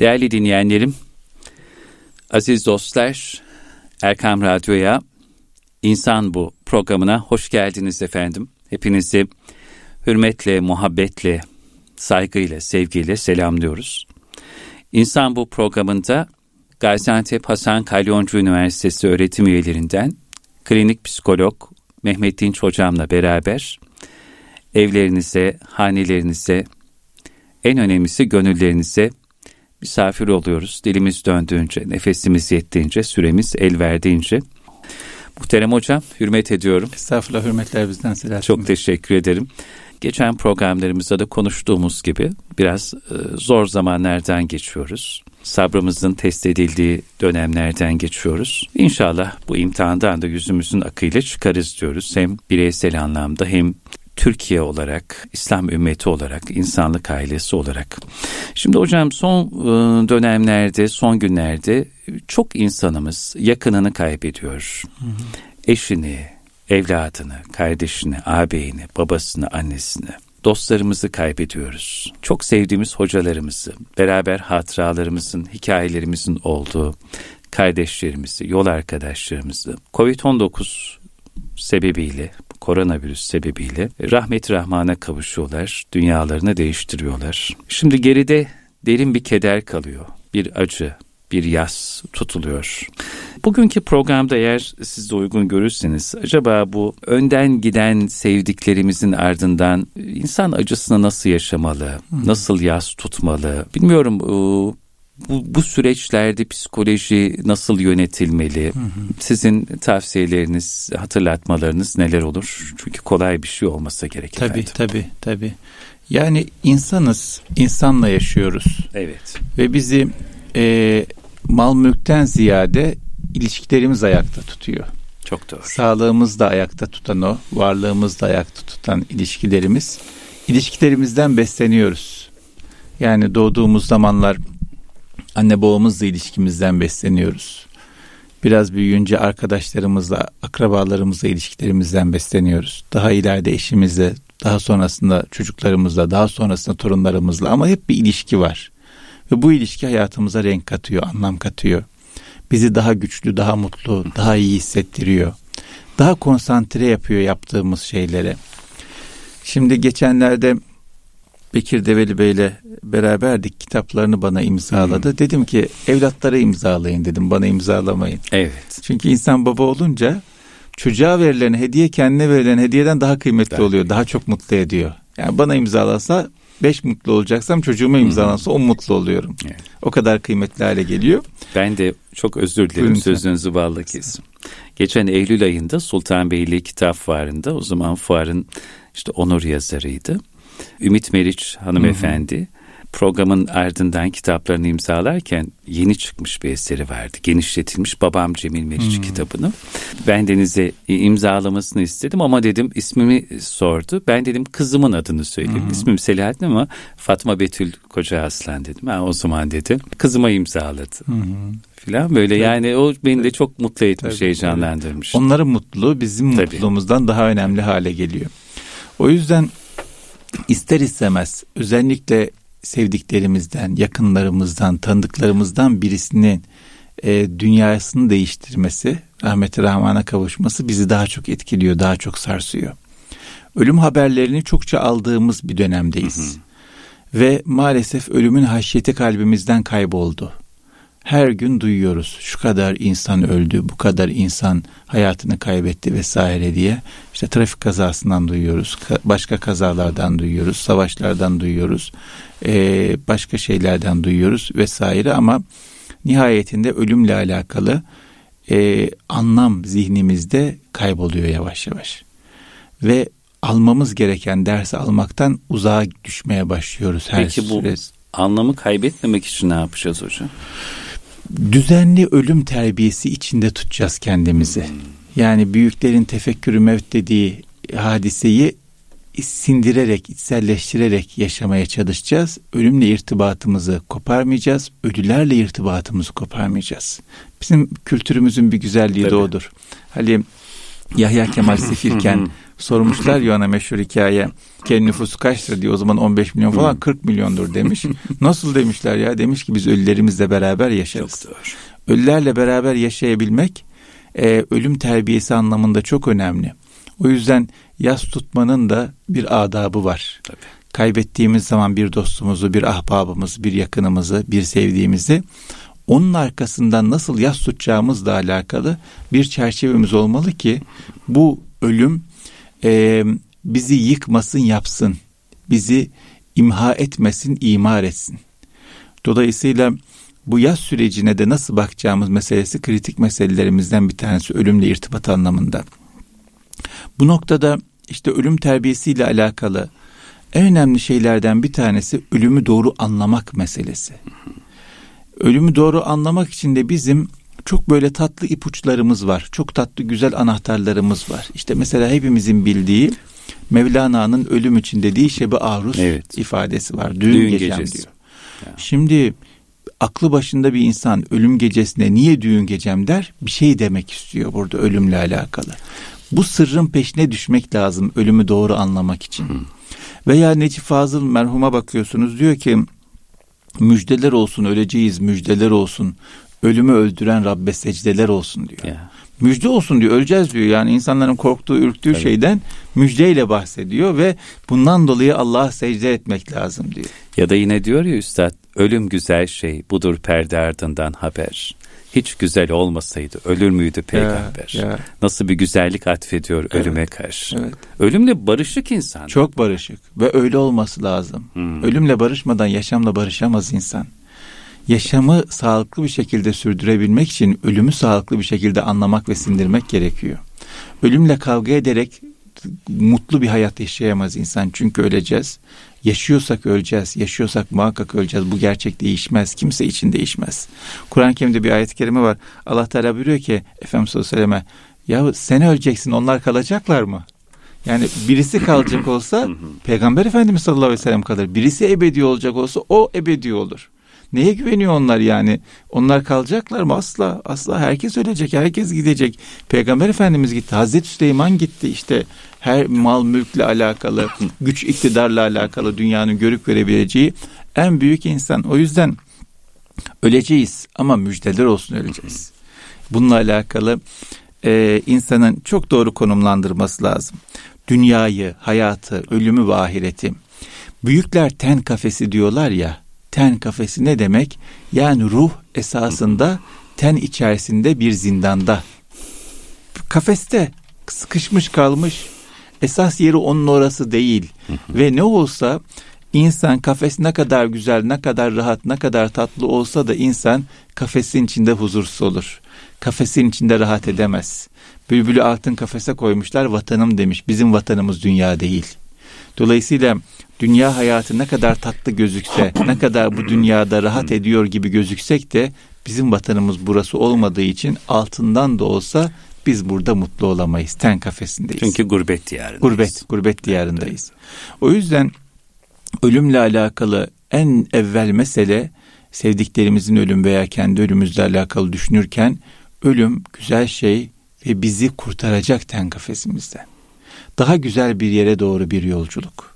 Değerli dinleyenlerim, aziz dostlar, Erkam Radyo'ya, İnsan Bu programına hoş geldiniz efendim. Hepinizi hürmetle, muhabbetle, saygıyla, sevgiyle selamlıyoruz. İnsan Bu programında Gaziantep Hasan Kalyoncu Üniversitesi öğretim üyelerinden klinik psikolog Mehmet Dinç hocamla beraber evlerinize, hanelerinize, en önemlisi gönüllerinize misafir oluyoruz. Dilimiz döndüğünce, nefesimiz yettiğince, süremiz el verdiğince. Muhterem hocam, hürmet ediyorum. Estağfurullah, hürmetler bizden Selahattin Çok teşekkür ederim. Geçen programlarımızda da konuştuğumuz gibi biraz e, zor zamanlardan geçiyoruz. Sabrımızın test edildiği dönemlerden geçiyoruz. İnşallah bu imtihandan da yüzümüzün akıyla çıkarız diyoruz. Hem bireysel anlamda hem Türkiye olarak, İslam ümmeti olarak, insanlık ailesi olarak. Şimdi hocam son e, dönemlerde, son günlerde çok insanımız yakınını kaybediyor. Eşini, evladını, kardeşini, ağabeyini, babasını, annesini dostlarımızı kaybediyoruz. Çok sevdiğimiz hocalarımızı, beraber hatıralarımızın, hikayelerimizin olduğu kardeşlerimizi, yol arkadaşlarımızı, Covid-19 sebebiyle, koronavirüs sebebiyle rahmet rahmana kavuşuyorlar, dünyalarını değiştiriyorlar. Şimdi geride derin bir keder kalıyor, bir acı, bir yas tutuluyor. Bugünkü programda eğer siz de uygun görürseniz acaba bu önden giden sevdiklerimizin ardından insan acısını nasıl yaşamalı, nasıl yas tutmalı bilmiyorum bu, bu süreçlerde psikoloji nasıl yönetilmeli? Hı hı. Sizin tavsiyeleriniz, hatırlatmalarınız neler olur? Çünkü kolay bir şey olmasa gerek tabii, efendim. Tabii, tabii. Yani insanız, insanla yaşıyoruz. Evet. Ve bizi e, mal mülkten ziyade ilişkilerimiz ayakta tutuyor. Çok doğru. Sağlığımız da ayakta tutan o, varlığımız da ayakta tutan ilişkilerimiz. İlişkilerimizden besleniyoruz. Yani doğduğumuz zamanlar anne babamızla ilişkimizden besleniyoruz. Biraz büyüyünce arkadaşlarımızla, akrabalarımızla ilişkilerimizden besleniyoruz. Daha ileride eşimizle, daha sonrasında çocuklarımızla, daha sonrasında torunlarımızla ama hep bir ilişki var. Ve bu ilişki hayatımıza renk katıyor, anlam katıyor. Bizi daha güçlü, daha mutlu, daha iyi hissettiriyor. Daha konsantre yapıyor yaptığımız şeylere. Şimdi geçenlerde Bekir Develi Bey'le beraberdik. Kitaplarını bana imzaladı. Hmm. Dedim ki evlatlara imzalayın dedim. Bana imzalamayın. Evet. Çünkü insan baba olunca çocuğa verilen hediye kendine verilen hediyeden daha kıymetli Tabii. oluyor. Daha çok mutlu ediyor. Yani bana imzalasa beş mutlu olacaksam çocuğuma imzalansa on mutlu oluyorum. Evet. O kadar kıymetli hale geliyor. Ben de çok özür dilerim Buyurun sözünüzü bağlı kesim. Geçen Eylül ayında Sultanbeyli Kitap Fuarı'nda o zaman fuarın işte onur yazarıydı. Ümit Meriç hanımefendi hı hı. programın ardından kitaplarını imzalarken yeni çıkmış bir eseri vardı. Genişletilmiş Babam Cemil Meriç hmm. kitabını. Ben Deniz'e imzalamasını istedim ama dedim ismimi sordu. Ben dedim kızımın adını söyleyeyim. Hmm. İsmim Selahattin ama Fatma Betül Koca Aslan dedim. Ha, o zaman dedi. Kızıma imzaladı. Hmm filan böyle Tabii. yani o beni de çok mutlu etmiş, Tabii, heyecanlandırmış. Onların mutluluğu bizim Tabii. mutluluğumuzdan daha önemli hale geliyor. O yüzden ister istemez özellikle sevdiklerimizden, yakınlarımızdan, tanıdıklarımızdan birisinin e, dünyasını değiştirmesi, rahmeti rahmana kavuşması bizi daha çok etkiliyor, daha çok sarsıyor. Ölüm haberlerini çokça aldığımız bir dönemdeyiz. Hı hı. Ve maalesef ölümün haşyeti kalbimizden kayboldu her gün duyuyoruz. Şu kadar insan öldü, bu kadar insan hayatını kaybetti vesaire diye. İşte trafik kazasından duyuyoruz, başka kazalardan duyuyoruz, savaşlardan duyuyoruz, başka şeylerden duyuyoruz vesaire ama nihayetinde ölümle alakalı anlam zihnimizde kayboluyor yavaş yavaş. Ve almamız gereken dersi almaktan uzağa düşmeye başlıyoruz her Peki bu anlamı kaybetmemek için ne yapacağız hocam? Düzenli ölüm terbiyesi içinde tutacağız kendimizi. Yani büyüklerin tefekkürü mevt dediği hadiseyi sindirerek, içselleştirerek yaşamaya çalışacağız. Ölümle irtibatımızı koparmayacağız. Ölülerle irtibatımızı koparmayacağız. Bizim kültürümüzün bir güzelliği Tabii. de odur. Hani Yahya Kemal Sefirken sormuşlar ya ona meşhur hikaye. Kendi nüfusu kaçtır diyor. O zaman 15 milyon falan 40 milyondur demiş. Nasıl demişler ya? Demiş ki biz ölülerimizle beraber yaşarız. Ölülerle beraber yaşayabilmek e, ölüm terbiyesi anlamında çok önemli. O yüzden yas tutmanın da bir adabı var. Tabii. Kaybettiğimiz zaman bir dostumuzu, bir ahbabımızı, bir yakınımızı, bir sevdiğimizi onun arkasından nasıl yas tutacağımızla alakalı bir çerçevemiz olmalı ki bu ölüm e, bizi yıkmasın yapsın, bizi imha etmesin, imar etsin. Dolayısıyla bu yaz sürecine de nasıl bakacağımız meselesi kritik meselelerimizden bir tanesi ölümle irtibat anlamında. Bu noktada işte ölüm terbiyesiyle alakalı en önemli şeylerden bir tanesi ölümü doğru anlamak meselesi. Ölümü doğru anlamak için de bizim çok böyle tatlı ipuçlarımız var. Çok tatlı güzel anahtarlarımız var. İşte mesela hepimizin bildiği Mevlana'nın ölüm için dediği şebi aruz evet. ifadesi var. Düğün, Düğün gecem gecesi. diyor. Ya. Şimdi aklı başında bir insan ölüm gecesine niye düğün gecem der? Bir şey demek istiyor burada ölümle alakalı. Bu sırrın peşine düşmek lazım ölümü doğru anlamak için. Hı. Veya Necip Fazıl merhuma bakıyorsunuz diyor ki müjdeler olsun öleceğiz müjdeler olsun ölümü öldüren Rabbe secdeler olsun diyor. Ya. Müjde olsun diyor öleceğiz diyor yani insanların korktuğu ürktüğü Tabii. şeyden müjdeyle bahsediyor ve bundan dolayı Allah'a secde etmek lazım diyor. Ya da yine diyor ya üstad ölüm güzel şey budur perde ardından haber hiç güzel olmasaydı ölür müydü peygamber? Ya, ya. Nasıl bir güzellik atfediyor evet, ölüme karşı. Evet. Ölümle barışık insan. Çok barışık ve öyle olması lazım. Hmm. Ölümle barışmadan yaşamla barışamaz insan. Yaşamı sağlıklı bir şekilde sürdürebilmek için ölümü sağlıklı bir şekilde anlamak ve sindirmek gerekiyor. Ölümle kavga ederek mutlu bir hayat yaşayamaz insan çünkü öleceğiz. Yaşıyorsak öleceğiz. Yaşıyorsak muhakkak öleceğiz. Bu gerçek değişmez. Kimse için değişmez. Kur'an-ı Kerim'de bir ayet-i kerime var. Allah Teala buyuruyor ki Efendimiz sallallahu aleyhi ve selleme ya sen öleceksin onlar kalacaklar mı? Yani birisi kalacak olsa Peygamber Efendimiz sallallahu aleyhi ve sellem kalır. Birisi ebedi olacak olsa o ebedi olur. Neye güveniyor onlar yani? Onlar kalacaklar mı? Asla. Asla herkes ölecek. Herkes gidecek. Peygamber Efendimiz gitti. Hazreti Süleyman gitti. İşte her mal mülkle alakalı, güç iktidarla alakalı dünyanın görüp görebileceği en büyük insan. O yüzden öleceğiz ama müjdeler olsun öleceğiz. Bununla alakalı e, insanın çok doğru konumlandırması lazım. Dünyayı, hayatı, ölümü ve ahireti. Büyükler ten kafesi diyorlar ya. Ten kafesi ne demek? Yani ruh esasında ten içerisinde bir zindanda. Kafeste sıkışmış kalmış. Esas yeri onun orası değil. Ve ne olsa insan kafes ne kadar güzel, ne kadar rahat, ne kadar tatlı olsa da insan kafesin içinde huzursuz olur. Kafesin içinde rahat edemez. Bülbülü altın kafese koymuşlar vatanım demiş. Bizim vatanımız dünya değil. Dolayısıyla dünya hayatı ne kadar tatlı gözükse, ne kadar bu dünyada rahat ediyor gibi gözüksek de bizim vatanımız burası olmadığı için altından da olsa biz burada mutlu olamayız. Ten kafesindeyiz. Çünkü gurbet diyarındayız. Gurbet, gurbet diyarındayız. O yüzden ölümle alakalı en evvel mesele sevdiklerimizin ölüm veya kendi ölümümüzle alakalı düşünürken ölüm güzel şey ve bizi kurtaracak ten kafesimizden. Daha güzel bir yere doğru bir yolculuk.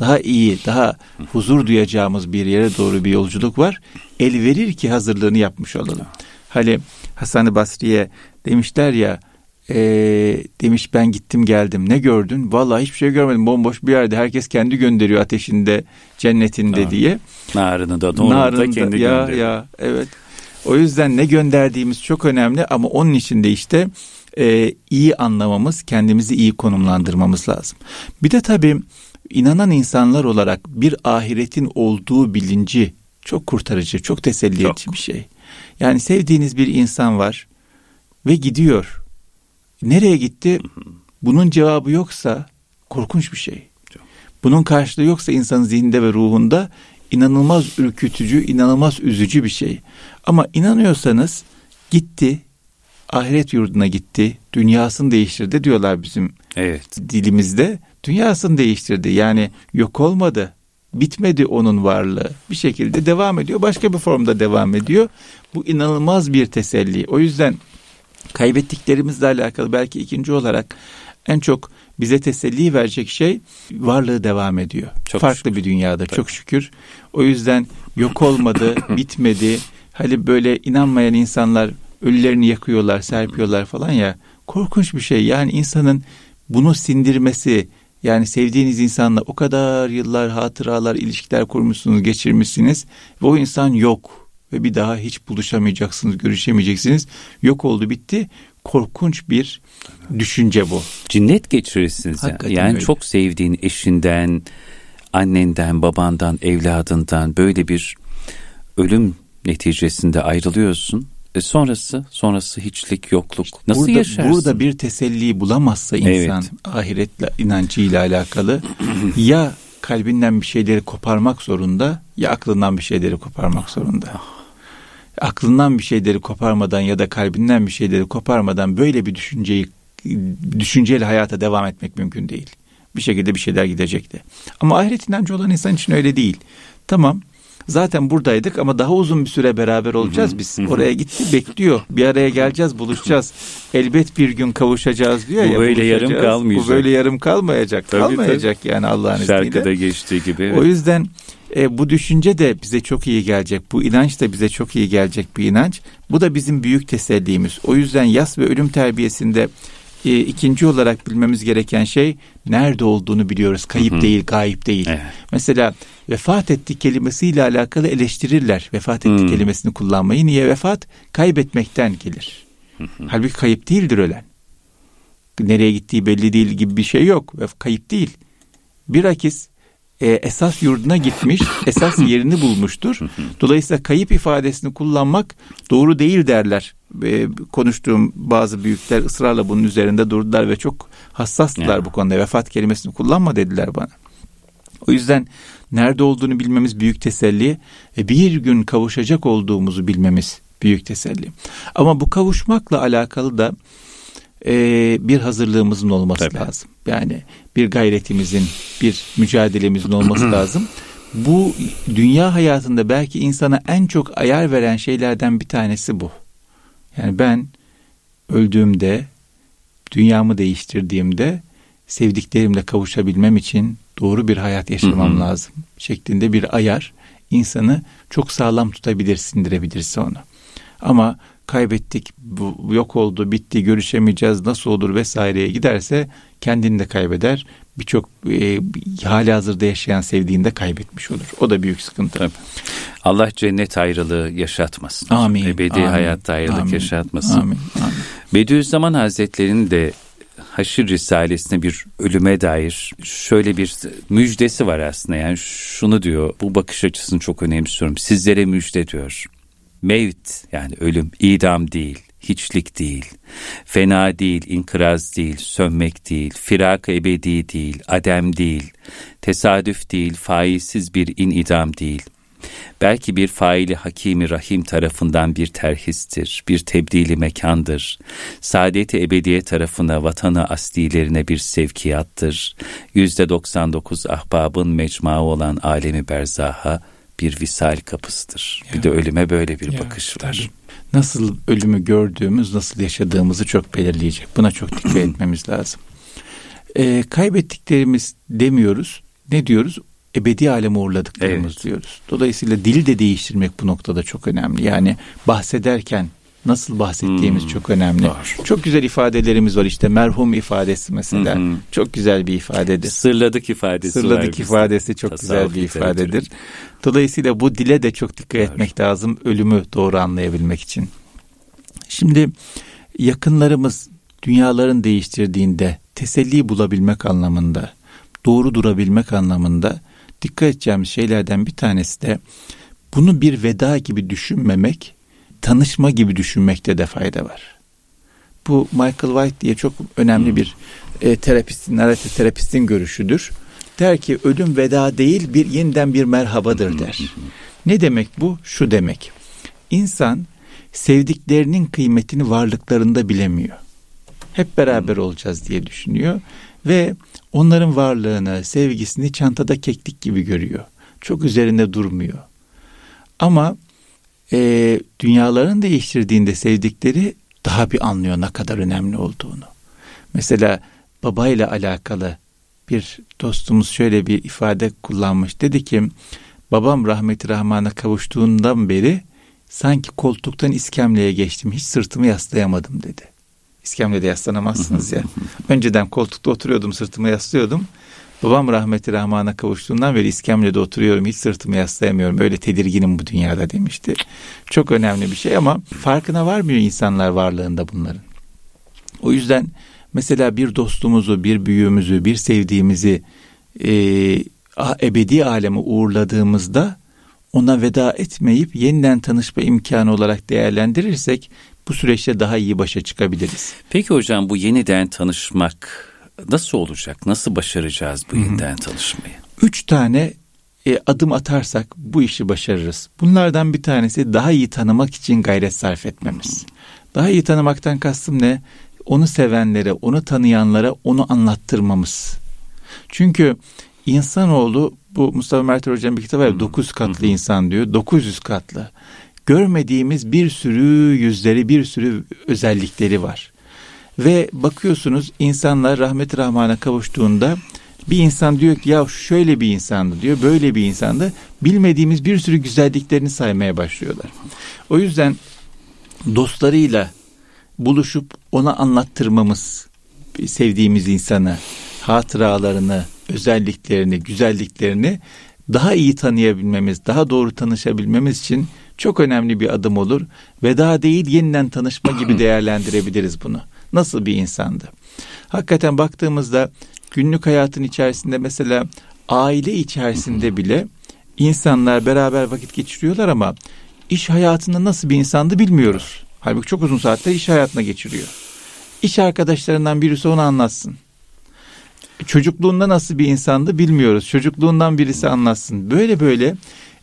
Daha iyi, daha huzur duyacağımız bir yere doğru bir yolculuk var. El verir ki hazırlığını yapmış olalım. Hani Hasan-ı Basri'ye demişler ya e, demiş ben gittim geldim ne gördün? Vallahi hiçbir şey görmedim bomboş bir yerde herkes kendi gönderiyor ateşinde cennetinde tamam. diye. Narını da doğru da kendi ya, gönderiyor. Ya evet. O yüzden ne gönderdiğimiz çok önemli ama onun için de işte e, iyi anlamamız, kendimizi iyi konumlandırmamız lazım. Bir de tabii inanan insanlar olarak bir ahiretin olduğu bilinci çok kurtarıcı, çok teselli çok. edici bir şey. Yani sevdiğiniz bir insan var ve gidiyor. Nereye gitti? Bunun cevabı yoksa korkunç bir şey. Bunun karşılığı yoksa insanın zihninde ve ruhunda inanılmaz ürkütücü, inanılmaz üzücü bir şey. Ama inanıyorsanız gitti, ahiret yurduna gitti, dünyasını değiştirdi diyorlar bizim evet. dilimizde. Dünyasını değiştirdi. Yani yok olmadı. Bitmedi onun varlığı. Bir şekilde devam ediyor. Başka bir formda devam ediyor. Bu inanılmaz bir teselli. O yüzden Kaybettiklerimizle alakalı belki ikinci olarak en çok bize teselli verecek şey varlığı devam ediyor. Çok Farklı şükür. bir dünyada Tabii. çok şükür. O yüzden yok olmadı, bitmedi. Hani böyle inanmayan insanlar ölülerini yakıyorlar, serpiyorlar falan ya. Korkunç bir şey. Yani insanın bunu sindirmesi, yani sevdiğiniz insanla o kadar yıllar hatıralar, ilişkiler kurmuşsunuz, geçirmişsiniz ve o insan yok ve bir daha hiç buluşamayacaksınız, görüşemeyeceksiniz. Yok oldu, bitti. Korkunç bir düşünce bu. Cinnet geçirirsiniz yani. Yani öyle. çok sevdiğin eşinden, annenden, babandan, evladından böyle bir ölüm neticesinde ayrılıyorsun. E sonrası, sonrası hiçlik, yokluk. İşte Nasıl burada, yaşarsın? Burada bir teselli bulamazsa insan evet. ahiretle inancıyla alakalı ya kalbinden bir şeyleri koparmak zorunda ya aklından bir şeyleri koparmak zorunda. Aklından bir şeyleri koparmadan ya da kalbinden bir şeyleri koparmadan böyle bir düşünceyi düşünceyle hayata devam etmek mümkün değil. Bir şekilde bir şeyler gidecekti. Ama ahiret inancı olan insan için öyle değil. Tamam Zaten buradaydık ama daha uzun bir süre beraber olacağız biz. Oraya gitti bekliyor. Bir araya geleceğiz, buluşacağız. Elbet bir gün kavuşacağız diyor bu ya. Bu böyle yarım kalmayacak. Bu böyle yarım kalmayacak. Tabii, kalmayacak tabii. yani Allah'ın izniyle. Şarkıda geçtiği gibi. Evet. O yüzden e, bu düşünce de bize çok iyi gelecek. Bu inanç da bize çok iyi gelecek bir inanç. Bu da bizim büyük tesellimiz. O yüzden yas ve ölüm terbiyesinde e, ikinci olarak bilmemiz gereken şey nerede olduğunu biliyoruz. Kayıp hı hı. değil, gayip değil. Evet. Mesela vefat etti kelimesiyle alakalı eleştirirler. Vefat etti hı. kelimesini kullanmayı. Niye vefat? Kaybetmekten gelir. Halbuki kayıp değildir ölen. Nereye gittiği belli değil gibi bir şey yok. Kayıp değil. Bilakis e, esas yurduna gitmiş, esas yerini bulmuştur. Dolayısıyla kayıp ifadesini kullanmak doğru değil derler. E, konuştuğum bazı büyükler ısrarla bunun üzerinde durdular ve çok hassastılar yani. bu konuda. Vefat kelimesini kullanma dediler bana. O yüzden nerede olduğunu bilmemiz büyük teselli ve bir gün kavuşacak olduğumuzu bilmemiz büyük teselli. Ama bu kavuşmakla alakalı da e, bir hazırlığımızın olması Tabii. lazım. Yani bir gayretimizin, bir mücadelemizin olması lazım. Bu dünya hayatında belki insana en çok ayar veren şeylerden bir tanesi bu. Yani ben öldüğümde, dünyamı değiştirdiğimde sevdiklerimle kavuşabilmem için doğru bir hayat yaşamam lazım şeklinde bir ayar insanı çok sağlam tutabilir, sindirebilirse onu. Ama kaybettik, bu yok oldu, bitti, görüşemeyeceğiz, nasıl olur vesaireye giderse kendini de kaybeder. Birçok e, hali hazırda yaşayan sevdiğini de kaybetmiş olur. O da büyük sıkıntı. Tabii. Allah cennet ayrılığı yaşatmasın. Amin. Ebedi amin, hayatta ayrılık amin, yaşatmasın. Amin. amin. Bediüzzaman Hazretleri'nin de Haşir Risalesi'ne bir ölüme dair şöyle bir müjdesi var aslında. Yani şunu diyor, bu bakış açısını çok önemsiyorum. Sizlere müjde diyor. Mevt yani ölüm, idam değil, hiçlik değil, fena değil, inkıraz değil, sönmek değil, firak ebedi değil, adem değil, tesadüf değil, faizsiz bir inidam değil. Belki bir faili hakimi rahim tarafından bir terhistir, bir tebdili mekandır. Saadet-i ebediye tarafına vatanı aslilerine bir sevkiyattır. Yüzde 99 ahbabın mecmuası olan alemi berzaha bir visal kapısıdır. Ya. Bir de ölüme böyle bir ya, bakış var. Tabii. Nasıl ölümü gördüğümüz, nasıl yaşadığımızı çok belirleyecek. Buna çok dikkat etmemiz lazım. Ee, kaybettiklerimiz demiyoruz. Ne diyoruz? Ebedi aleme uğurladıklarımız evet. diyoruz. Dolayısıyla dili de değiştirmek bu noktada çok önemli. Yani bahsederken nasıl bahsettiğimiz hmm, çok önemli. Var. Çok güzel ifadelerimiz var işte merhum ifadesi mesela. Hmm. Çok güzel bir ifadedir. Sırladık ifadesi Sırladık ifadesi çok Tasavvuf güzel bir ifadedir. Dolayısıyla bu dile de çok dikkat var. etmek lazım ölümü doğru anlayabilmek için. Şimdi yakınlarımız dünyaların değiştirdiğinde teselli bulabilmek anlamında, doğru durabilmek anlamında dikkat edeceğimiz şeylerden bir tanesi de bunu bir veda gibi düşünmemek, tanışma gibi düşünmekte de fayda var. Bu Michael White diye çok önemli hmm. bir e, terapistin, narratif terapistin görüşüdür. Der ki ölüm veda değil bir yeniden bir merhabadır hmm. der. Ne demek bu? Şu demek. İnsan sevdiklerinin kıymetini varlıklarında bilemiyor. Hep beraber hmm. olacağız diye düşünüyor ve onların varlığını, sevgisini çantada keklik gibi görüyor. Çok üzerinde durmuyor. Ama e, dünyaların değiştirdiğinde sevdikleri daha bir anlıyor ne kadar önemli olduğunu. Mesela babayla alakalı bir dostumuz şöyle bir ifade kullanmış. Dedi ki babam rahmeti rahmana kavuştuğundan beri sanki koltuktan iskemleye geçtim. Hiç sırtımı yaslayamadım dedi. İskemlede yaslanamazsınız ya. Önceden koltukta oturuyordum sırtımı yaslıyordum. Babam rahmeti rahmana kavuştuğundan beri iskemlede oturuyorum hiç sırtımı yaslayamıyorum. Öyle tedirginim bu dünyada demişti. Çok önemli bir şey ama farkına varmıyor insanlar varlığında bunların. O yüzden mesela bir dostumuzu, bir büyüğümüzü, bir sevdiğimizi e, ebedi aleme uğurladığımızda ona veda etmeyip yeniden tanışma imkanı olarak değerlendirirsek bu süreçte daha iyi başa çıkabiliriz. Peki hocam bu yeniden tanışmak nasıl olacak? Nasıl başaracağız bu yeniden tanışmayı? Üç tane e, adım atarsak bu işi başarırız. Bunlardan bir tanesi daha iyi tanımak için gayret sarf etmemiz. Daha iyi tanımaktan kastım ne? Onu sevenlere, onu tanıyanlara onu anlattırmamız. Çünkü insanoğlu bu Mustafa Mert Hoca'nın bir kitabı var. Dokuz katlı insan diyor. Dokuz yüz katlı. Görmediğimiz bir sürü yüzleri, bir sürü özellikleri var. Ve bakıyorsunuz insanlar rahmet rahmana kavuştuğunda bir insan diyor ki ya şöyle bir insandı diyor, böyle bir insandı. Bilmediğimiz bir sürü güzelliklerini saymaya başlıyorlar. O yüzden dostlarıyla buluşup ona anlattırmamız sevdiğimiz insanı, hatıralarını, özelliklerini, güzelliklerini daha iyi tanıyabilmemiz, daha doğru tanışabilmemiz için çok önemli bir adım olur. Veda değil yeniden tanışma gibi değerlendirebiliriz bunu. Nasıl bir insandı? Hakikaten baktığımızda günlük hayatın içerisinde mesela aile içerisinde bile insanlar beraber vakit geçiriyorlar ama iş hayatında nasıl bir insandı bilmiyoruz. Halbuki çok uzun saatler iş hayatına geçiriyor. İş arkadaşlarından birisi onu anlatsın. Çocukluğunda nasıl bir insandı bilmiyoruz. Çocukluğundan birisi anlatsın. Böyle böyle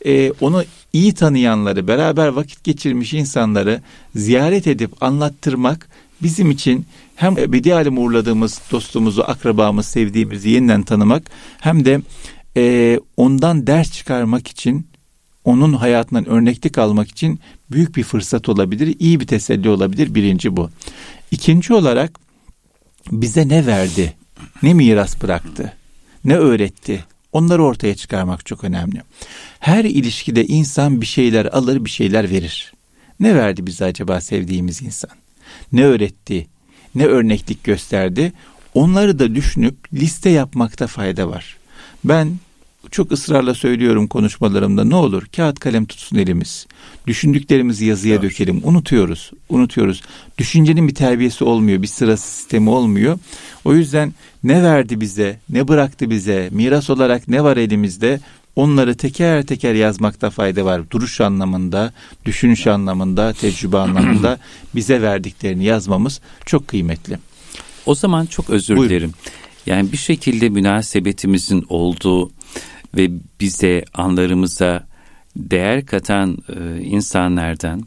e, onu iyi tanıyanları, beraber vakit geçirmiş insanları ziyaret edip anlattırmak bizim için hem ebedi alem uğurladığımız dostumuzu, akrabamız, sevdiğimizi yeniden tanımak hem de e, ondan ders çıkarmak için onun hayatından örneklik almak için büyük bir fırsat olabilir, iyi bir teselli olabilir. Birinci bu. İkinci olarak bize ne verdi, ne miras bıraktı, ne öğretti, onları ortaya çıkarmak çok önemli. Her ilişkide insan bir şeyler alır, bir şeyler verir. Ne verdi bize acaba sevdiğimiz insan? Ne öğretti, ne örneklik gösterdi? Onları da düşünüp liste yapmakta fayda var. Ben çok ısrarla söylüyorum konuşmalarımda ne olur kağıt kalem tutsun elimiz. Düşündüklerimizi yazıya evet. dökelim. Unutuyoruz. Unutuyoruz. Düşüncenin bir terbiyesi olmuyor. Bir sırası sistemi olmuyor. O yüzden ne verdi bize, ne bıraktı bize, miras olarak ne var elimizde onları teker teker yazmakta fayda var. Duruş anlamında, düşünüş anlamında, tecrübe anlamında bize verdiklerini yazmamız çok kıymetli. O zaman çok özür Buyurun. dilerim. Yani bir şekilde münasebetimizin olduğu ve bize anlarımıza değer katan e, insanlardan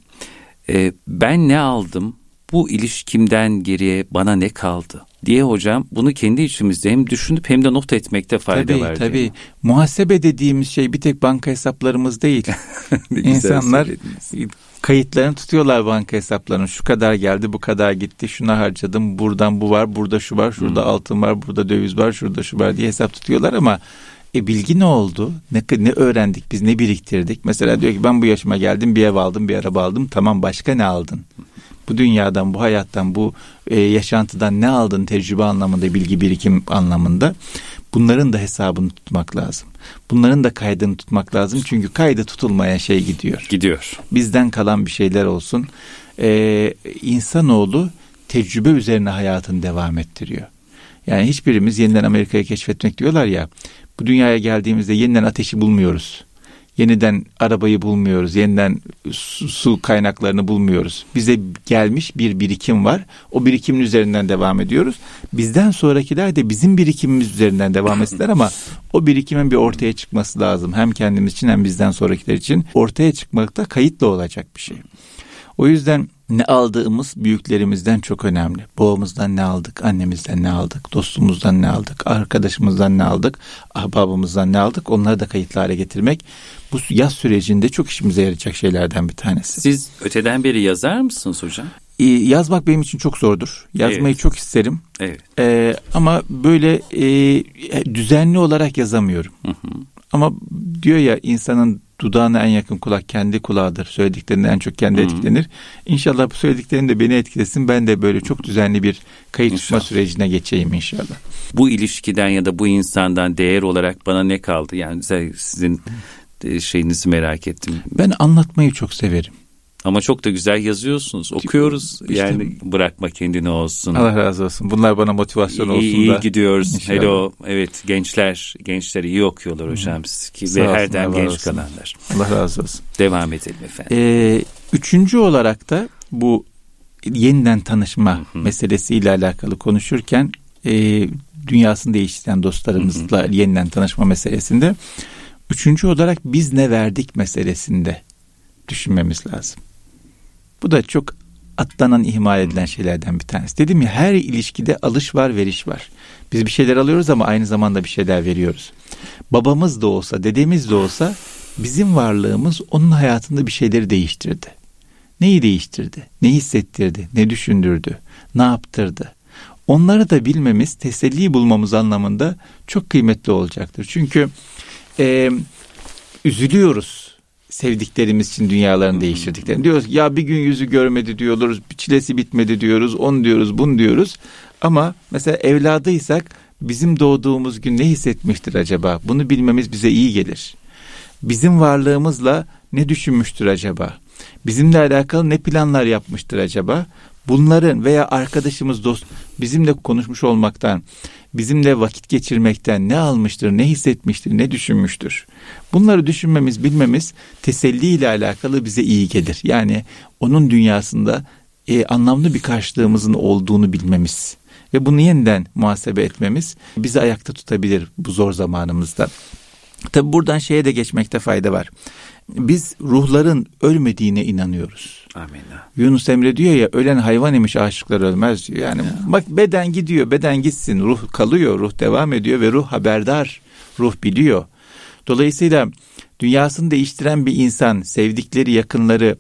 e, ben ne aldım bu ilişkimden geriye bana ne kaldı diye hocam bunu kendi içimizde hem düşünüp hem de not etmekte fayda tabii, var. Tabii muhasebe dediğimiz şey bir tek banka hesaplarımız değil. İnsanlar kayıtlarını tutuyorlar banka hesaplarının. Şu kadar geldi, bu kadar gitti, şuna harcadım, buradan bu var, burada şu var, şurada hmm. altın var, burada döviz var, şurada şu var diye hesap tutuyorlar ama e bilgi ne oldu? Ne, ne öğrendik biz? Ne biriktirdik? Mesela diyor ki ben bu yaşıma geldim bir ev aldım bir araba aldım. Tamam başka ne aldın? Bu dünyadan, bu hayattan, bu e, yaşantıdan ne aldın tecrübe anlamında, bilgi birikim anlamında? Bunların da hesabını tutmak lazım. Bunların da kaydını tutmak lazım. Çünkü kaydı tutulmayan şey gidiyor. Gidiyor. Bizden kalan bir şeyler olsun. Ee, insanoğlu tecrübe üzerine hayatını devam ettiriyor. Yani hiçbirimiz yeniden Amerika'yı keşfetmek diyorlar ya. Bu dünyaya geldiğimizde yeniden ateşi bulmuyoruz. Yeniden arabayı bulmuyoruz. Yeniden su, kaynaklarını bulmuyoruz. Bize gelmiş bir birikim var. O birikimin üzerinden devam ediyoruz. Bizden sonrakiler de bizim birikimimiz üzerinden devam etsinler ama o birikimin bir ortaya çıkması lazım. Hem kendimiz için hem bizden sonrakiler için ortaya çıkmakta kayıtlı olacak bir şey. O yüzden ne aldığımız büyüklerimizden çok önemli. Babamızdan ne aldık, annemizden ne aldık, dostumuzdan ne aldık, arkadaşımızdan ne aldık, ahbabımızdan ne aldık onları da kayıtlı hale getirmek bu yaz sürecinde çok işimize yarayacak şeylerden bir tanesi. Siz öteden beri yazar mısınız hocam? yazmak benim için çok zordur. Yazmayı evet. çok isterim. Evet. E, ama böyle e, düzenli olarak yazamıyorum. Hı hı. Ama diyor ya insanın dudağına en yakın kulak kendi kulağıdır. Söylediklerinden en çok kendi hmm. etkilenir. İnşallah bu söylediklerin de beni etkilesin. Ben de böyle çok düzenli bir kayıt tutma sürecine geçeyim inşallah. Bu ilişkiden ya da bu insandan değer olarak bana ne kaldı? Yani sizin şeyinizi merak ettim. Ben anlatmayı çok severim. Ama çok da güzel yazıyorsunuz. Okuyoruz. İşte, yani bırakma kendini olsun. Allah razı olsun. Bunlar bana motivasyon olsun iyi, da. İyi gidiyoruz. İnşallah. Hello. Evet gençler gençler iyi okuyorlar hocam. Ki, ve her dem genç olsun. kalanlar. Allah razı olsun. Devam edelim efendim. Ee, üçüncü olarak da bu yeniden tanışma Hı-hı. meselesiyle alakalı konuşurken e, dünyasını değiştiren dostlarımızla Hı-hı. yeniden tanışma meselesinde üçüncü olarak biz ne verdik meselesinde düşünmemiz lazım. Bu da çok atlanan, ihmal edilen şeylerden bir tanesi. Dedim ya her ilişkide alış var, veriş var. Biz bir şeyler alıyoruz ama aynı zamanda bir şeyler veriyoruz. Babamız da olsa, dedemiz de olsa bizim varlığımız onun hayatında bir şeyleri değiştirdi. Neyi değiştirdi? Ne hissettirdi? Ne düşündürdü? Ne yaptırdı? Onları da bilmemiz, teselli bulmamız anlamında çok kıymetli olacaktır. Çünkü e, üzülüyoruz sevdiklerimiz için dünyalarını değiştirdiklerini. Diyoruz ya bir gün yüzü görmedi diyoruz, çilesi bitmedi diyoruz, onu diyoruz, bunu diyoruz. Ama mesela evladıysak bizim doğduğumuz gün ne hissetmiştir acaba? Bunu bilmemiz bize iyi gelir. Bizim varlığımızla ne düşünmüştür acaba? Bizimle alakalı ne planlar yapmıştır acaba? Bunların veya arkadaşımız dost bizimle konuşmuş olmaktan bizimle vakit geçirmekten ne almıştır, ne hissetmiştir, ne düşünmüştür? Bunları düşünmemiz, bilmemiz teselli ile alakalı bize iyi gelir. Yani onun dünyasında e, anlamlı bir karşılığımızın olduğunu bilmemiz ve bunu yeniden muhasebe etmemiz bizi ayakta tutabilir bu zor zamanımızda. Tabi buradan şeye de geçmekte fayda var. Biz ruhların ölmediğine inanıyoruz. Amin. Yunus Emre diyor ya ölen hayvan imiş aşıklar ölmez diyor. Yani ya. bak beden gidiyor beden gitsin ruh kalıyor ruh devam ediyor ve ruh haberdar ruh biliyor. Dolayısıyla dünyasını değiştiren bir insan sevdikleri yakınları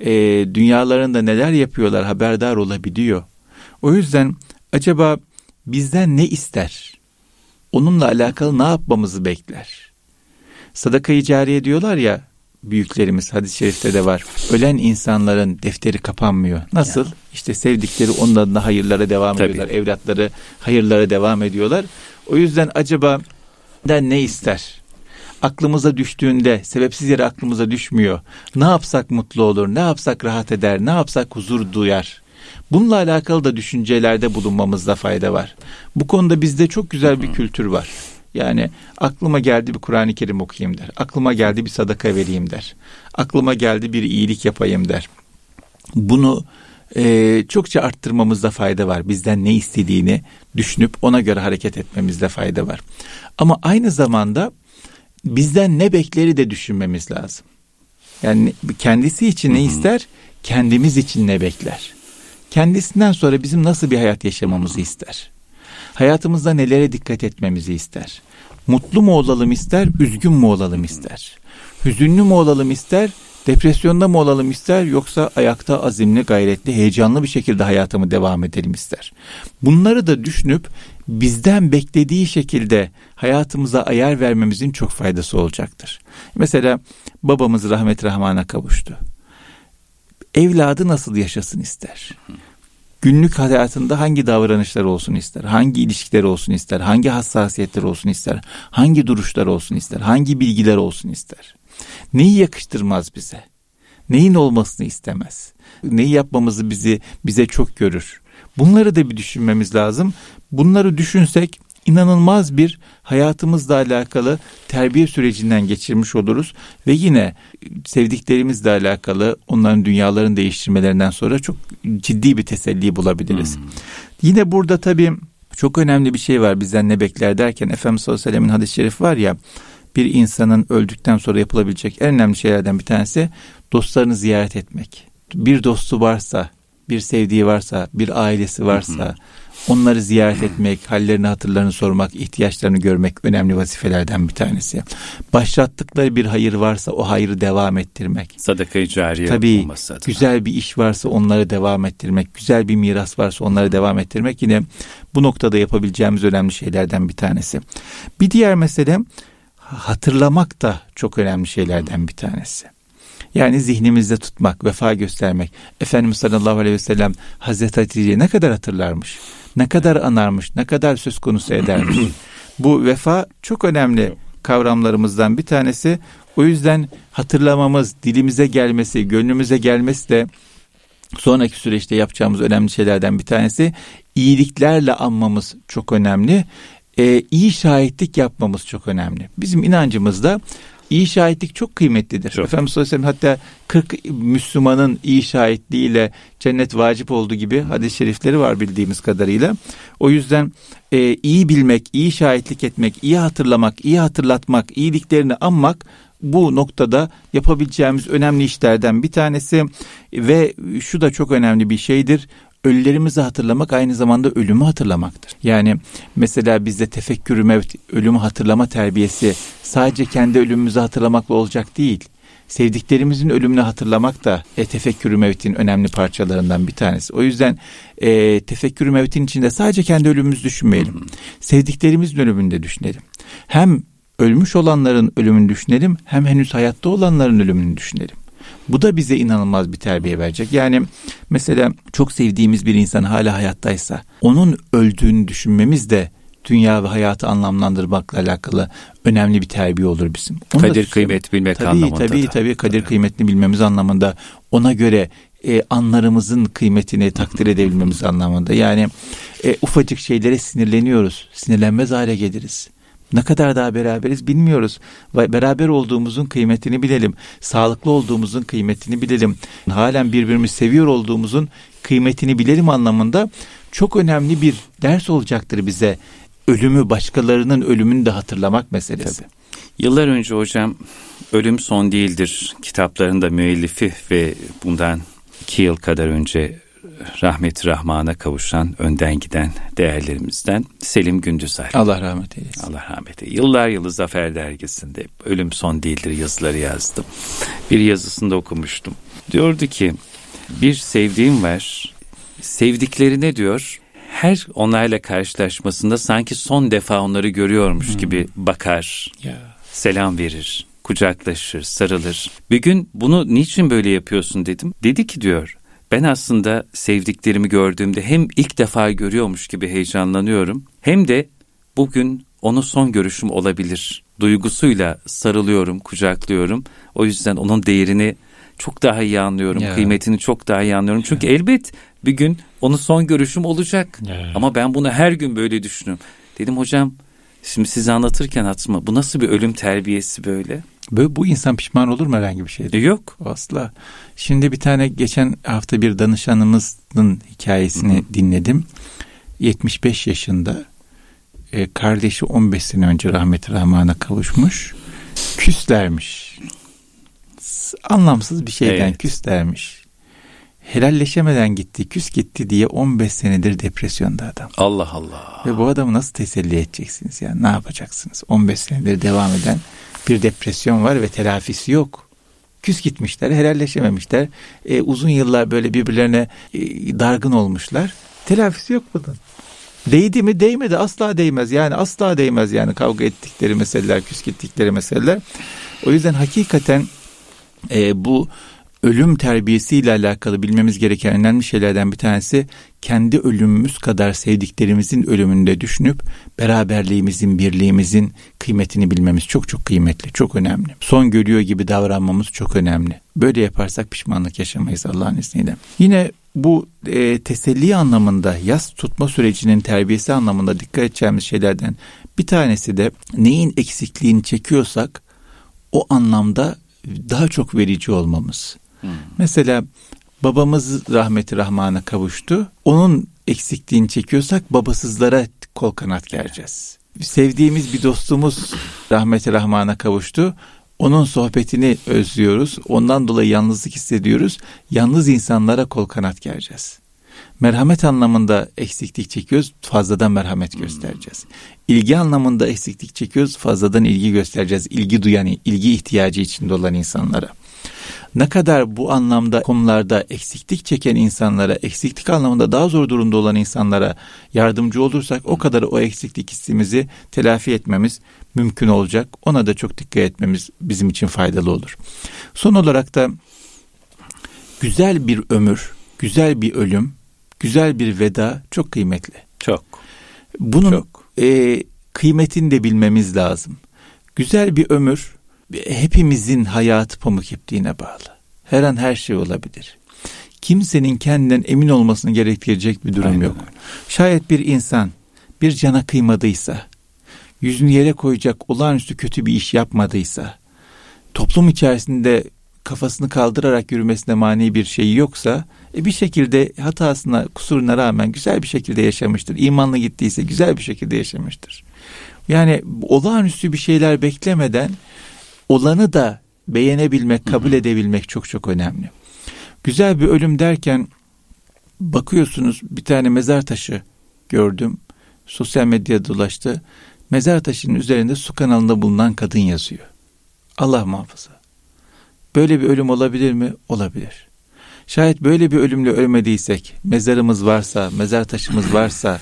e, dünyalarında neler yapıyorlar haberdar olabiliyor. O yüzden acaba bizden ne ister? Onunla alakalı ne yapmamızı bekler? Sadaka-i cariye diyorlar ya büyüklerimiz hadis-i şerifte de var. Ölen insanların defteri kapanmıyor. Nasıl? Ya. İşte sevdikleri onun adına hayırlara devam Tabii. ediyorlar. Evlatları hayırlara devam ediyorlar. O yüzden acaba da ne ister? Aklımıza düştüğünde sebepsiz yere aklımıza düşmüyor. Ne yapsak mutlu olur? Ne yapsak rahat eder? Ne yapsak huzur duyar? Bununla alakalı da düşüncelerde bulunmamızda fayda var. Bu konuda bizde çok güzel bir kültür var. Yani aklıma geldi bir Kur'an-ı Kerim okuyayım der. Aklıma geldi bir sadaka vereyim der. Aklıma geldi bir iyilik yapayım der. Bunu e, çokça arttırmamızda fayda var. Bizden ne istediğini düşünüp ona göre hareket etmemizde fayda var. Ama aynı zamanda bizden ne bekleri de düşünmemiz lazım. Yani kendisi için ne ister, kendimiz için ne bekler? Kendisinden sonra bizim nasıl bir hayat yaşamamızı ister? Hayatımızda nelere dikkat etmemizi ister. Mutlu mu olalım ister, üzgün mü olalım ister. Hüzünlü mü olalım ister, depresyonda mı olalım ister yoksa ayakta azimli, gayretli, heyecanlı bir şekilde hayatımı devam edelim ister. Bunları da düşünüp bizden beklediği şekilde hayatımıza ayar vermemizin çok faydası olacaktır. Mesela babamız rahmet rahmana kavuştu. Evladı nasıl yaşasın ister günlük hayatında hangi davranışlar olsun ister, hangi ilişkiler olsun ister, hangi hassasiyetler olsun ister, hangi duruşlar olsun ister, hangi bilgiler olsun ister. Neyi yakıştırmaz bize? Neyin olmasını istemez? Neyi yapmamızı bizi bize çok görür. Bunları da bir düşünmemiz lazım. Bunları düşünsek inanılmaz bir hayatımızla alakalı terbiye sürecinden geçirmiş oluruz ve yine sevdiklerimizle alakalı onların dünyalarını değiştirmelerinden sonra çok ciddi bir teselli bulabiliriz. Hmm. Yine burada tabii çok önemli bir şey var bizden ne bekler derken Efendimiz sallallahu aleyhi ve sellem'in hadis-i şerif var ya bir insanın öldükten sonra yapılabilecek en önemli şeylerden bir tanesi dostlarını ziyaret etmek. Bir dostu varsa bir sevdiği varsa, bir ailesi varsa onları ziyaret etmek, hallerini, hatırlarını sormak, ihtiyaçlarını görmek önemli vazifelerden bir tanesi. Başlattıkları bir hayır varsa o hayrı devam ettirmek. Sadaka-i cariye Tabii, olması adına. Güzel bir iş varsa onları devam ettirmek, güzel bir miras varsa onları devam ettirmek yine bu noktada yapabileceğimiz önemli şeylerden bir tanesi. Bir diğer mesele hatırlamak da çok önemli şeylerden bir tanesi. Yani zihnimizde tutmak, vefa göstermek. Efendimiz sallallahu aleyhi ve sellem Hazreti Hatice'yi ne kadar hatırlarmış, ne kadar anarmış, ne kadar söz konusu edermiş. Bu vefa çok önemli kavramlarımızdan bir tanesi. O yüzden hatırlamamız, dilimize gelmesi, gönlümüze gelmesi de sonraki süreçte yapacağımız önemli şeylerden bir tanesi. İyiliklerle anmamız çok önemli. Ee, iyi şahitlik yapmamız çok önemli. Bizim inancımızda iyi şahitlik çok kıymetlidir. Çok. Efendimiz sallallahu aleyhi ve sellem hatta 40 Müslümanın iyi şahitliğiyle cennet vacip olduğu gibi hadis-i şerifleri var bildiğimiz kadarıyla. O yüzden e, iyi bilmek, iyi şahitlik etmek, iyi hatırlamak, iyi hatırlatmak, iyiliklerini anmak bu noktada yapabileceğimiz önemli işlerden bir tanesi ve şu da çok önemli bir şeydir ölülerimizi hatırlamak aynı zamanda ölümü hatırlamaktır. Yani mesela bizde tefekkürü mevt, ölümü hatırlama terbiyesi sadece kendi ölümümüzü hatırlamakla olacak değil. Sevdiklerimizin ölümünü hatırlamak da e, tefekkürü mevtin önemli parçalarından bir tanesi. O yüzden e, tefekkürü mevtin içinde sadece kendi ölümümüzü düşünmeyelim. Sevdiklerimizin ölümünü de düşünelim. Hem ölmüş olanların ölümünü düşünelim hem henüz hayatta olanların ölümünü düşünelim. Bu da bize inanılmaz bir terbiye verecek. Yani mesela çok sevdiğimiz bir insan hala hayattaysa onun öldüğünü düşünmemiz de dünya ve hayatı anlamlandırmakla alakalı önemli bir terbiye olur bizim. Onu kadir kıymet bilmek tabii, anlamında. Tabii da. tabii kadir tabii. kıymetini bilmemiz anlamında ona göre e, anlarımızın kıymetini takdir edebilmemiz anlamında. Yani e, ufacık şeylere sinirleniyoruz. Sinirlenmez hale geliriz. Ne kadar daha beraberiz bilmiyoruz. Beraber olduğumuzun kıymetini bilelim. Sağlıklı olduğumuzun kıymetini bilelim. Halen birbirimizi seviyor olduğumuzun kıymetini bilelim anlamında çok önemli bir ders olacaktır bize. Ölümü, başkalarının ölümünü de hatırlamak meselesi. Tabii. Yıllar önce hocam Ölüm Son Değildir kitaplarında müellifi ve bundan iki yıl kadar önce rahmet rahmana kavuşan önden giden değerlerimizden Selim Gündüzer. Allah rahmet eylesin. Allah rahmet eylesin. Yıllar yılı Zafer Dergisi'nde ölüm son değildir yazıları yazdım. Bir yazısında okumuştum. Diyordu ki bir sevdiğim var. Sevdiklerine diyor her onlarla karşılaşmasında sanki son defa onları görüyormuş hmm. gibi bakar. Yeah. Selam verir kucaklaşır, sarılır. Bir gün bunu niçin böyle yapıyorsun dedim. Dedi ki diyor, ben aslında sevdiklerimi gördüğümde hem ilk defa görüyormuş gibi heyecanlanıyorum hem de bugün onu son görüşüm olabilir duygusuyla sarılıyorum, kucaklıyorum. O yüzden onun değerini çok daha iyi anlıyorum, yeah. kıymetini çok daha iyi anlıyorum. Çünkü yeah. elbet bir gün onu son görüşüm olacak. Yeah. Ama ben bunu her gün böyle düşünüyorum. Dedim hocam şimdi size anlatırken hatırıma bu nasıl bir ölüm terbiyesi böyle? Böyle bu insan pişman olur mu herhangi bir şeyde? Yok. Asla. Şimdi bir tane geçen hafta bir danışanımızın hikayesini Hı-hı. dinledim. 75 yaşında e, kardeşi 15 sene önce rahmet rahmana kavuşmuş. Küslermiş. Anlamsız bir şeyden evet. küslermiş. Helalleşemeden gitti, küs gitti diye 15 senedir depresyonda adam. Allah Allah. Ve bu adamı nasıl teselli edeceksiniz yani? Ne yapacaksınız? 15 senedir devam eden bir depresyon var ve telafisi yok. Küs gitmişler, helalleşememişler. E, uzun yıllar böyle birbirlerine e, dargın olmuşlar. Telafisi yok bunun. Değdi mi değmedi asla değmez yani asla değmez yani kavga ettikleri meseleler küs gittikleri meseleler. O yüzden hakikaten e, bu ölüm terbiyesiyle alakalı bilmemiz gereken önemli şeylerden bir tanesi kendi ölümümüz kadar sevdiklerimizin ölümünde düşünüp beraberliğimizin, birliğimizin kıymetini bilmemiz çok çok kıymetli, çok önemli. Son görüyor gibi davranmamız çok önemli. Böyle yaparsak pişmanlık yaşamayız Allah'ın izniyle. Yine bu e, teselli anlamında yas tutma sürecinin terbiyesi anlamında dikkat edeceğimiz şeylerden bir tanesi de neyin eksikliğini çekiyorsak o anlamda daha çok verici olmamız. Hmm. Mesela babamız rahmeti rahmana kavuştu. Onun eksikliğini çekiyorsak babasızlara kol kanat gereceğiz. Sevdiğimiz bir dostumuz rahmeti rahmana kavuştu. Onun sohbetini özlüyoruz. Ondan dolayı yalnızlık hissediyoruz. Yalnız insanlara kol kanat gereceğiz. Merhamet anlamında eksiklik çekiyoruz, fazladan merhamet göstereceğiz. İlgi anlamında eksiklik çekiyoruz, fazladan ilgi göstereceğiz. İlgi duyan, ilgi ihtiyacı içinde olan insanlara. Ne kadar bu anlamda konularda eksiklik çeken insanlara, eksiklik anlamında daha zor durumda olan insanlara yardımcı olursak o kadar o eksiklik hissimizi telafi etmemiz mümkün olacak. Ona da çok dikkat etmemiz bizim için faydalı olur. Son olarak da güzel bir ömür, güzel bir ölüm, güzel bir veda çok kıymetli. Çok. Bunun çok. E, kıymetini de bilmemiz lazım. Güzel bir ömür hepimizin hayatı pamuk ipliğine bağlı. Her an her şey olabilir. Kimsenin kendinden emin olmasını gerektirecek bir durum Aynen. yok. Şayet bir insan bir cana kıymadıysa, yüzünü yere koyacak olağanüstü kötü bir iş yapmadıysa, toplum içerisinde kafasını kaldırarak yürümesine mani bir şey yoksa e bir şekilde hatasına, kusuruna rağmen güzel bir şekilde yaşamıştır. İmanla gittiyse güzel bir şekilde yaşamıştır. Yani olağanüstü bir şeyler beklemeden olanı da beğenebilmek, kabul edebilmek çok çok önemli. Güzel bir ölüm derken bakıyorsunuz bir tane mezar taşı gördüm. Sosyal medyada dolaştı. Mezar taşının üzerinde su kanalında bulunan kadın yazıyor. Allah muhafaza. Böyle bir ölüm olabilir mi? Olabilir. Şayet böyle bir ölümle ölmediysek, mezarımız varsa, mezar taşımız varsa,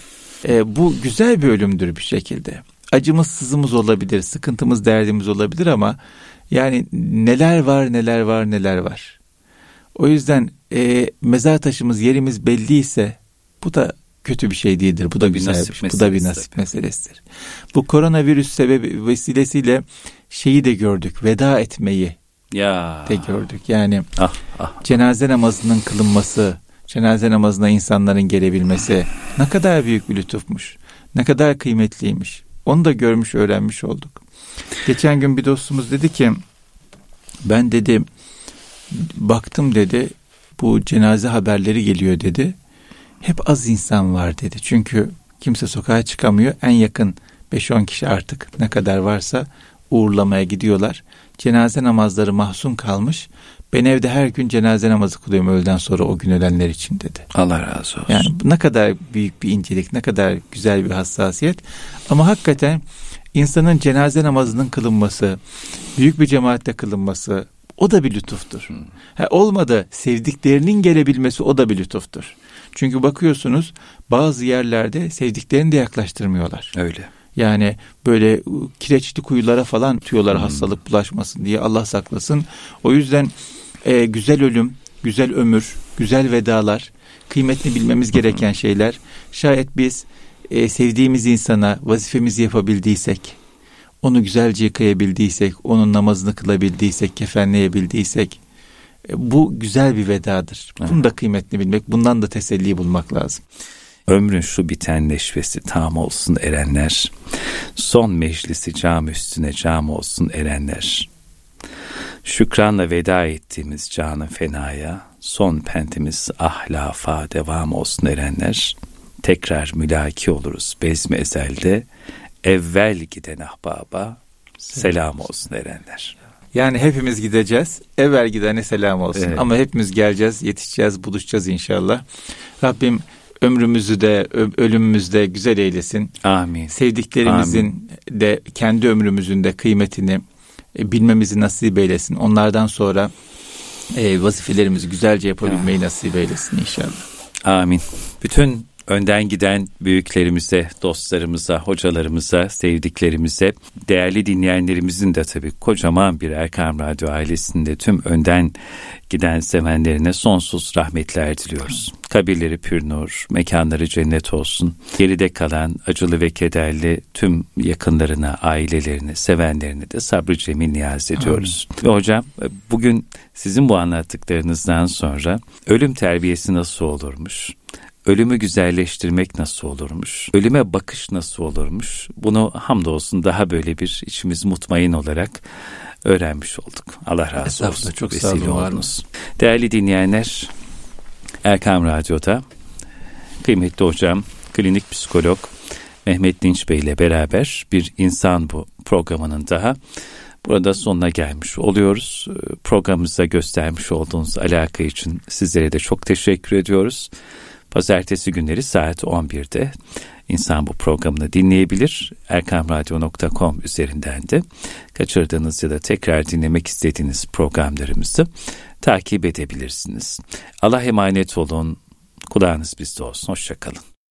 e, bu güzel bir ölümdür bir şekilde. Acımız, sızımız olabilir, sıkıntımız, derdimiz olabilir ama yani neler var, neler var, neler var. O yüzden e, mezar taşımız, yerimiz belliyse bu da kötü bir şey değildir. Bu da bir şey. Bu da bir nasip meselesidir. Bu koronavirüs sebebi vesilesiyle şeyi de gördük. Veda etmeyi ya. de gördük. Yani ah, ah. cenaze namazının kılınması, cenaze namazına insanların gelebilmesi ne kadar büyük bir lütufmuş. Ne kadar kıymetliymiş. Onu da görmüş, öğrenmiş olduk. Geçen gün bir dostumuz dedi ki ben dedi baktım dedi bu cenaze haberleri geliyor dedi. Hep az insan var dedi. Çünkü kimse sokağa çıkamıyor. En yakın 5-10 kişi artık ne kadar varsa uğurlamaya gidiyorlar. Cenaze namazları mahzun kalmış. Ben evde her gün cenaze namazı kılıyorum öğleden sonra o gün ölenler için dedi. Allah razı olsun. Yani ne kadar büyük bir incelik, ne kadar güzel bir hassasiyet. Ama hakikaten insanın cenaze namazının kılınması, büyük bir cemaatle kılınması o da bir lütuftur. Hmm. Ha, olmadı sevdiklerinin gelebilmesi o da bir lütuftur. Çünkü bakıyorsunuz bazı yerlerde sevdiklerini de yaklaştırmıyorlar. Öyle. Yani böyle kireçli kuyulara falan tutuyorlar hmm. hastalık bulaşmasın diye Allah saklasın. O yüzden e, güzel ölüm, güzel ömür, güzel vedalar kıymetini bilmemiz gereken şeyler. Şayet biz e, sevdiğimiz insana vazifemizi yapabildiysek, onu güzelce yıkayabildiysek, onun namazını kılabildiysek, kefenleyebildiysek, e, bu güzel bir vedadır. Bunu da kıymetini bilmek, bundan da teselli bulmak lazım. Ömrün şu biten neşvesi tam olsun erenler, son meclisi cam üstüne cam olsun erenler. Şükranla veda ettiğimiz canı fenaya, son pentimiz ahlafa devam olsun erenler, tekrar mülaki oluruz bezmi ezelde, evvel giden ahbaba selam olsun erenler. Yani hepimiz gideceğiz. Evvel gidene selam olsun. Evet. Ama hepimiz geleceğiz, yetişeceğiz, buluşacağız inşallah. Rabbim ömrümüzü de ölümümüzü de güzel eylesin. Amin. Sevdiklerimizin Amin. de kendi ömrümüzün de kıymetini e, bilmemizi nasip eylesin. Onlardan sonra e, vazifelerimizi güzelce yapabilmeyi nasip eylesin inşallah. Amin. Bütün önden giden büyüklerimize, dostlarımıza, hocalarımıza, sevdiklerimize, değerli dinleyenlerimizin de tabii kocaman bir Erkam Radyo ailesinde tüm önden giden sevenlerine sonsuz rahmetler diliyoruz. Kabirleri pür nur, mekanları cennet olsun. Geride kalan acılı ve kederli tüm yakınlarına, ailelerine, sevenlerine de sabrı cemil niyaz ediyoruz. Ve hocam bugün sizin bu anlattıklarınızdan sonra ölüm terbiyesi nasıl olurmuş? ölümü güzelleştirmek nasıl olurmuş? Ölüme bakış nasıl olurmuş? Bunu hamdolsun daha böyle bir içimiz mutmain olarak öğrenmiş olduk. Allah razı olsun. Çok sağ olun. Değerli dinleyenler, Erkam Radyo'da kıymetli hocam, klinik psikolog Mehmet Dinç Bey ile beraber bir insan bu programının daha burada sonuna gelmiş oluyoruz. Programımıza göstermiş olduğunuz alaka için sizlere de çok teşekkür ediyoruz. Pazartesi günleri saat 11'de insan bu programını dinleyebilir. erkamradyo.com üzerinden de kaçırdığınız ya da tekrar dinlemek istediğiniz programlarımızı takip edebilirsiniz. Allah emanet olun. Kulağınız bizde olsun. Hoşçakalın.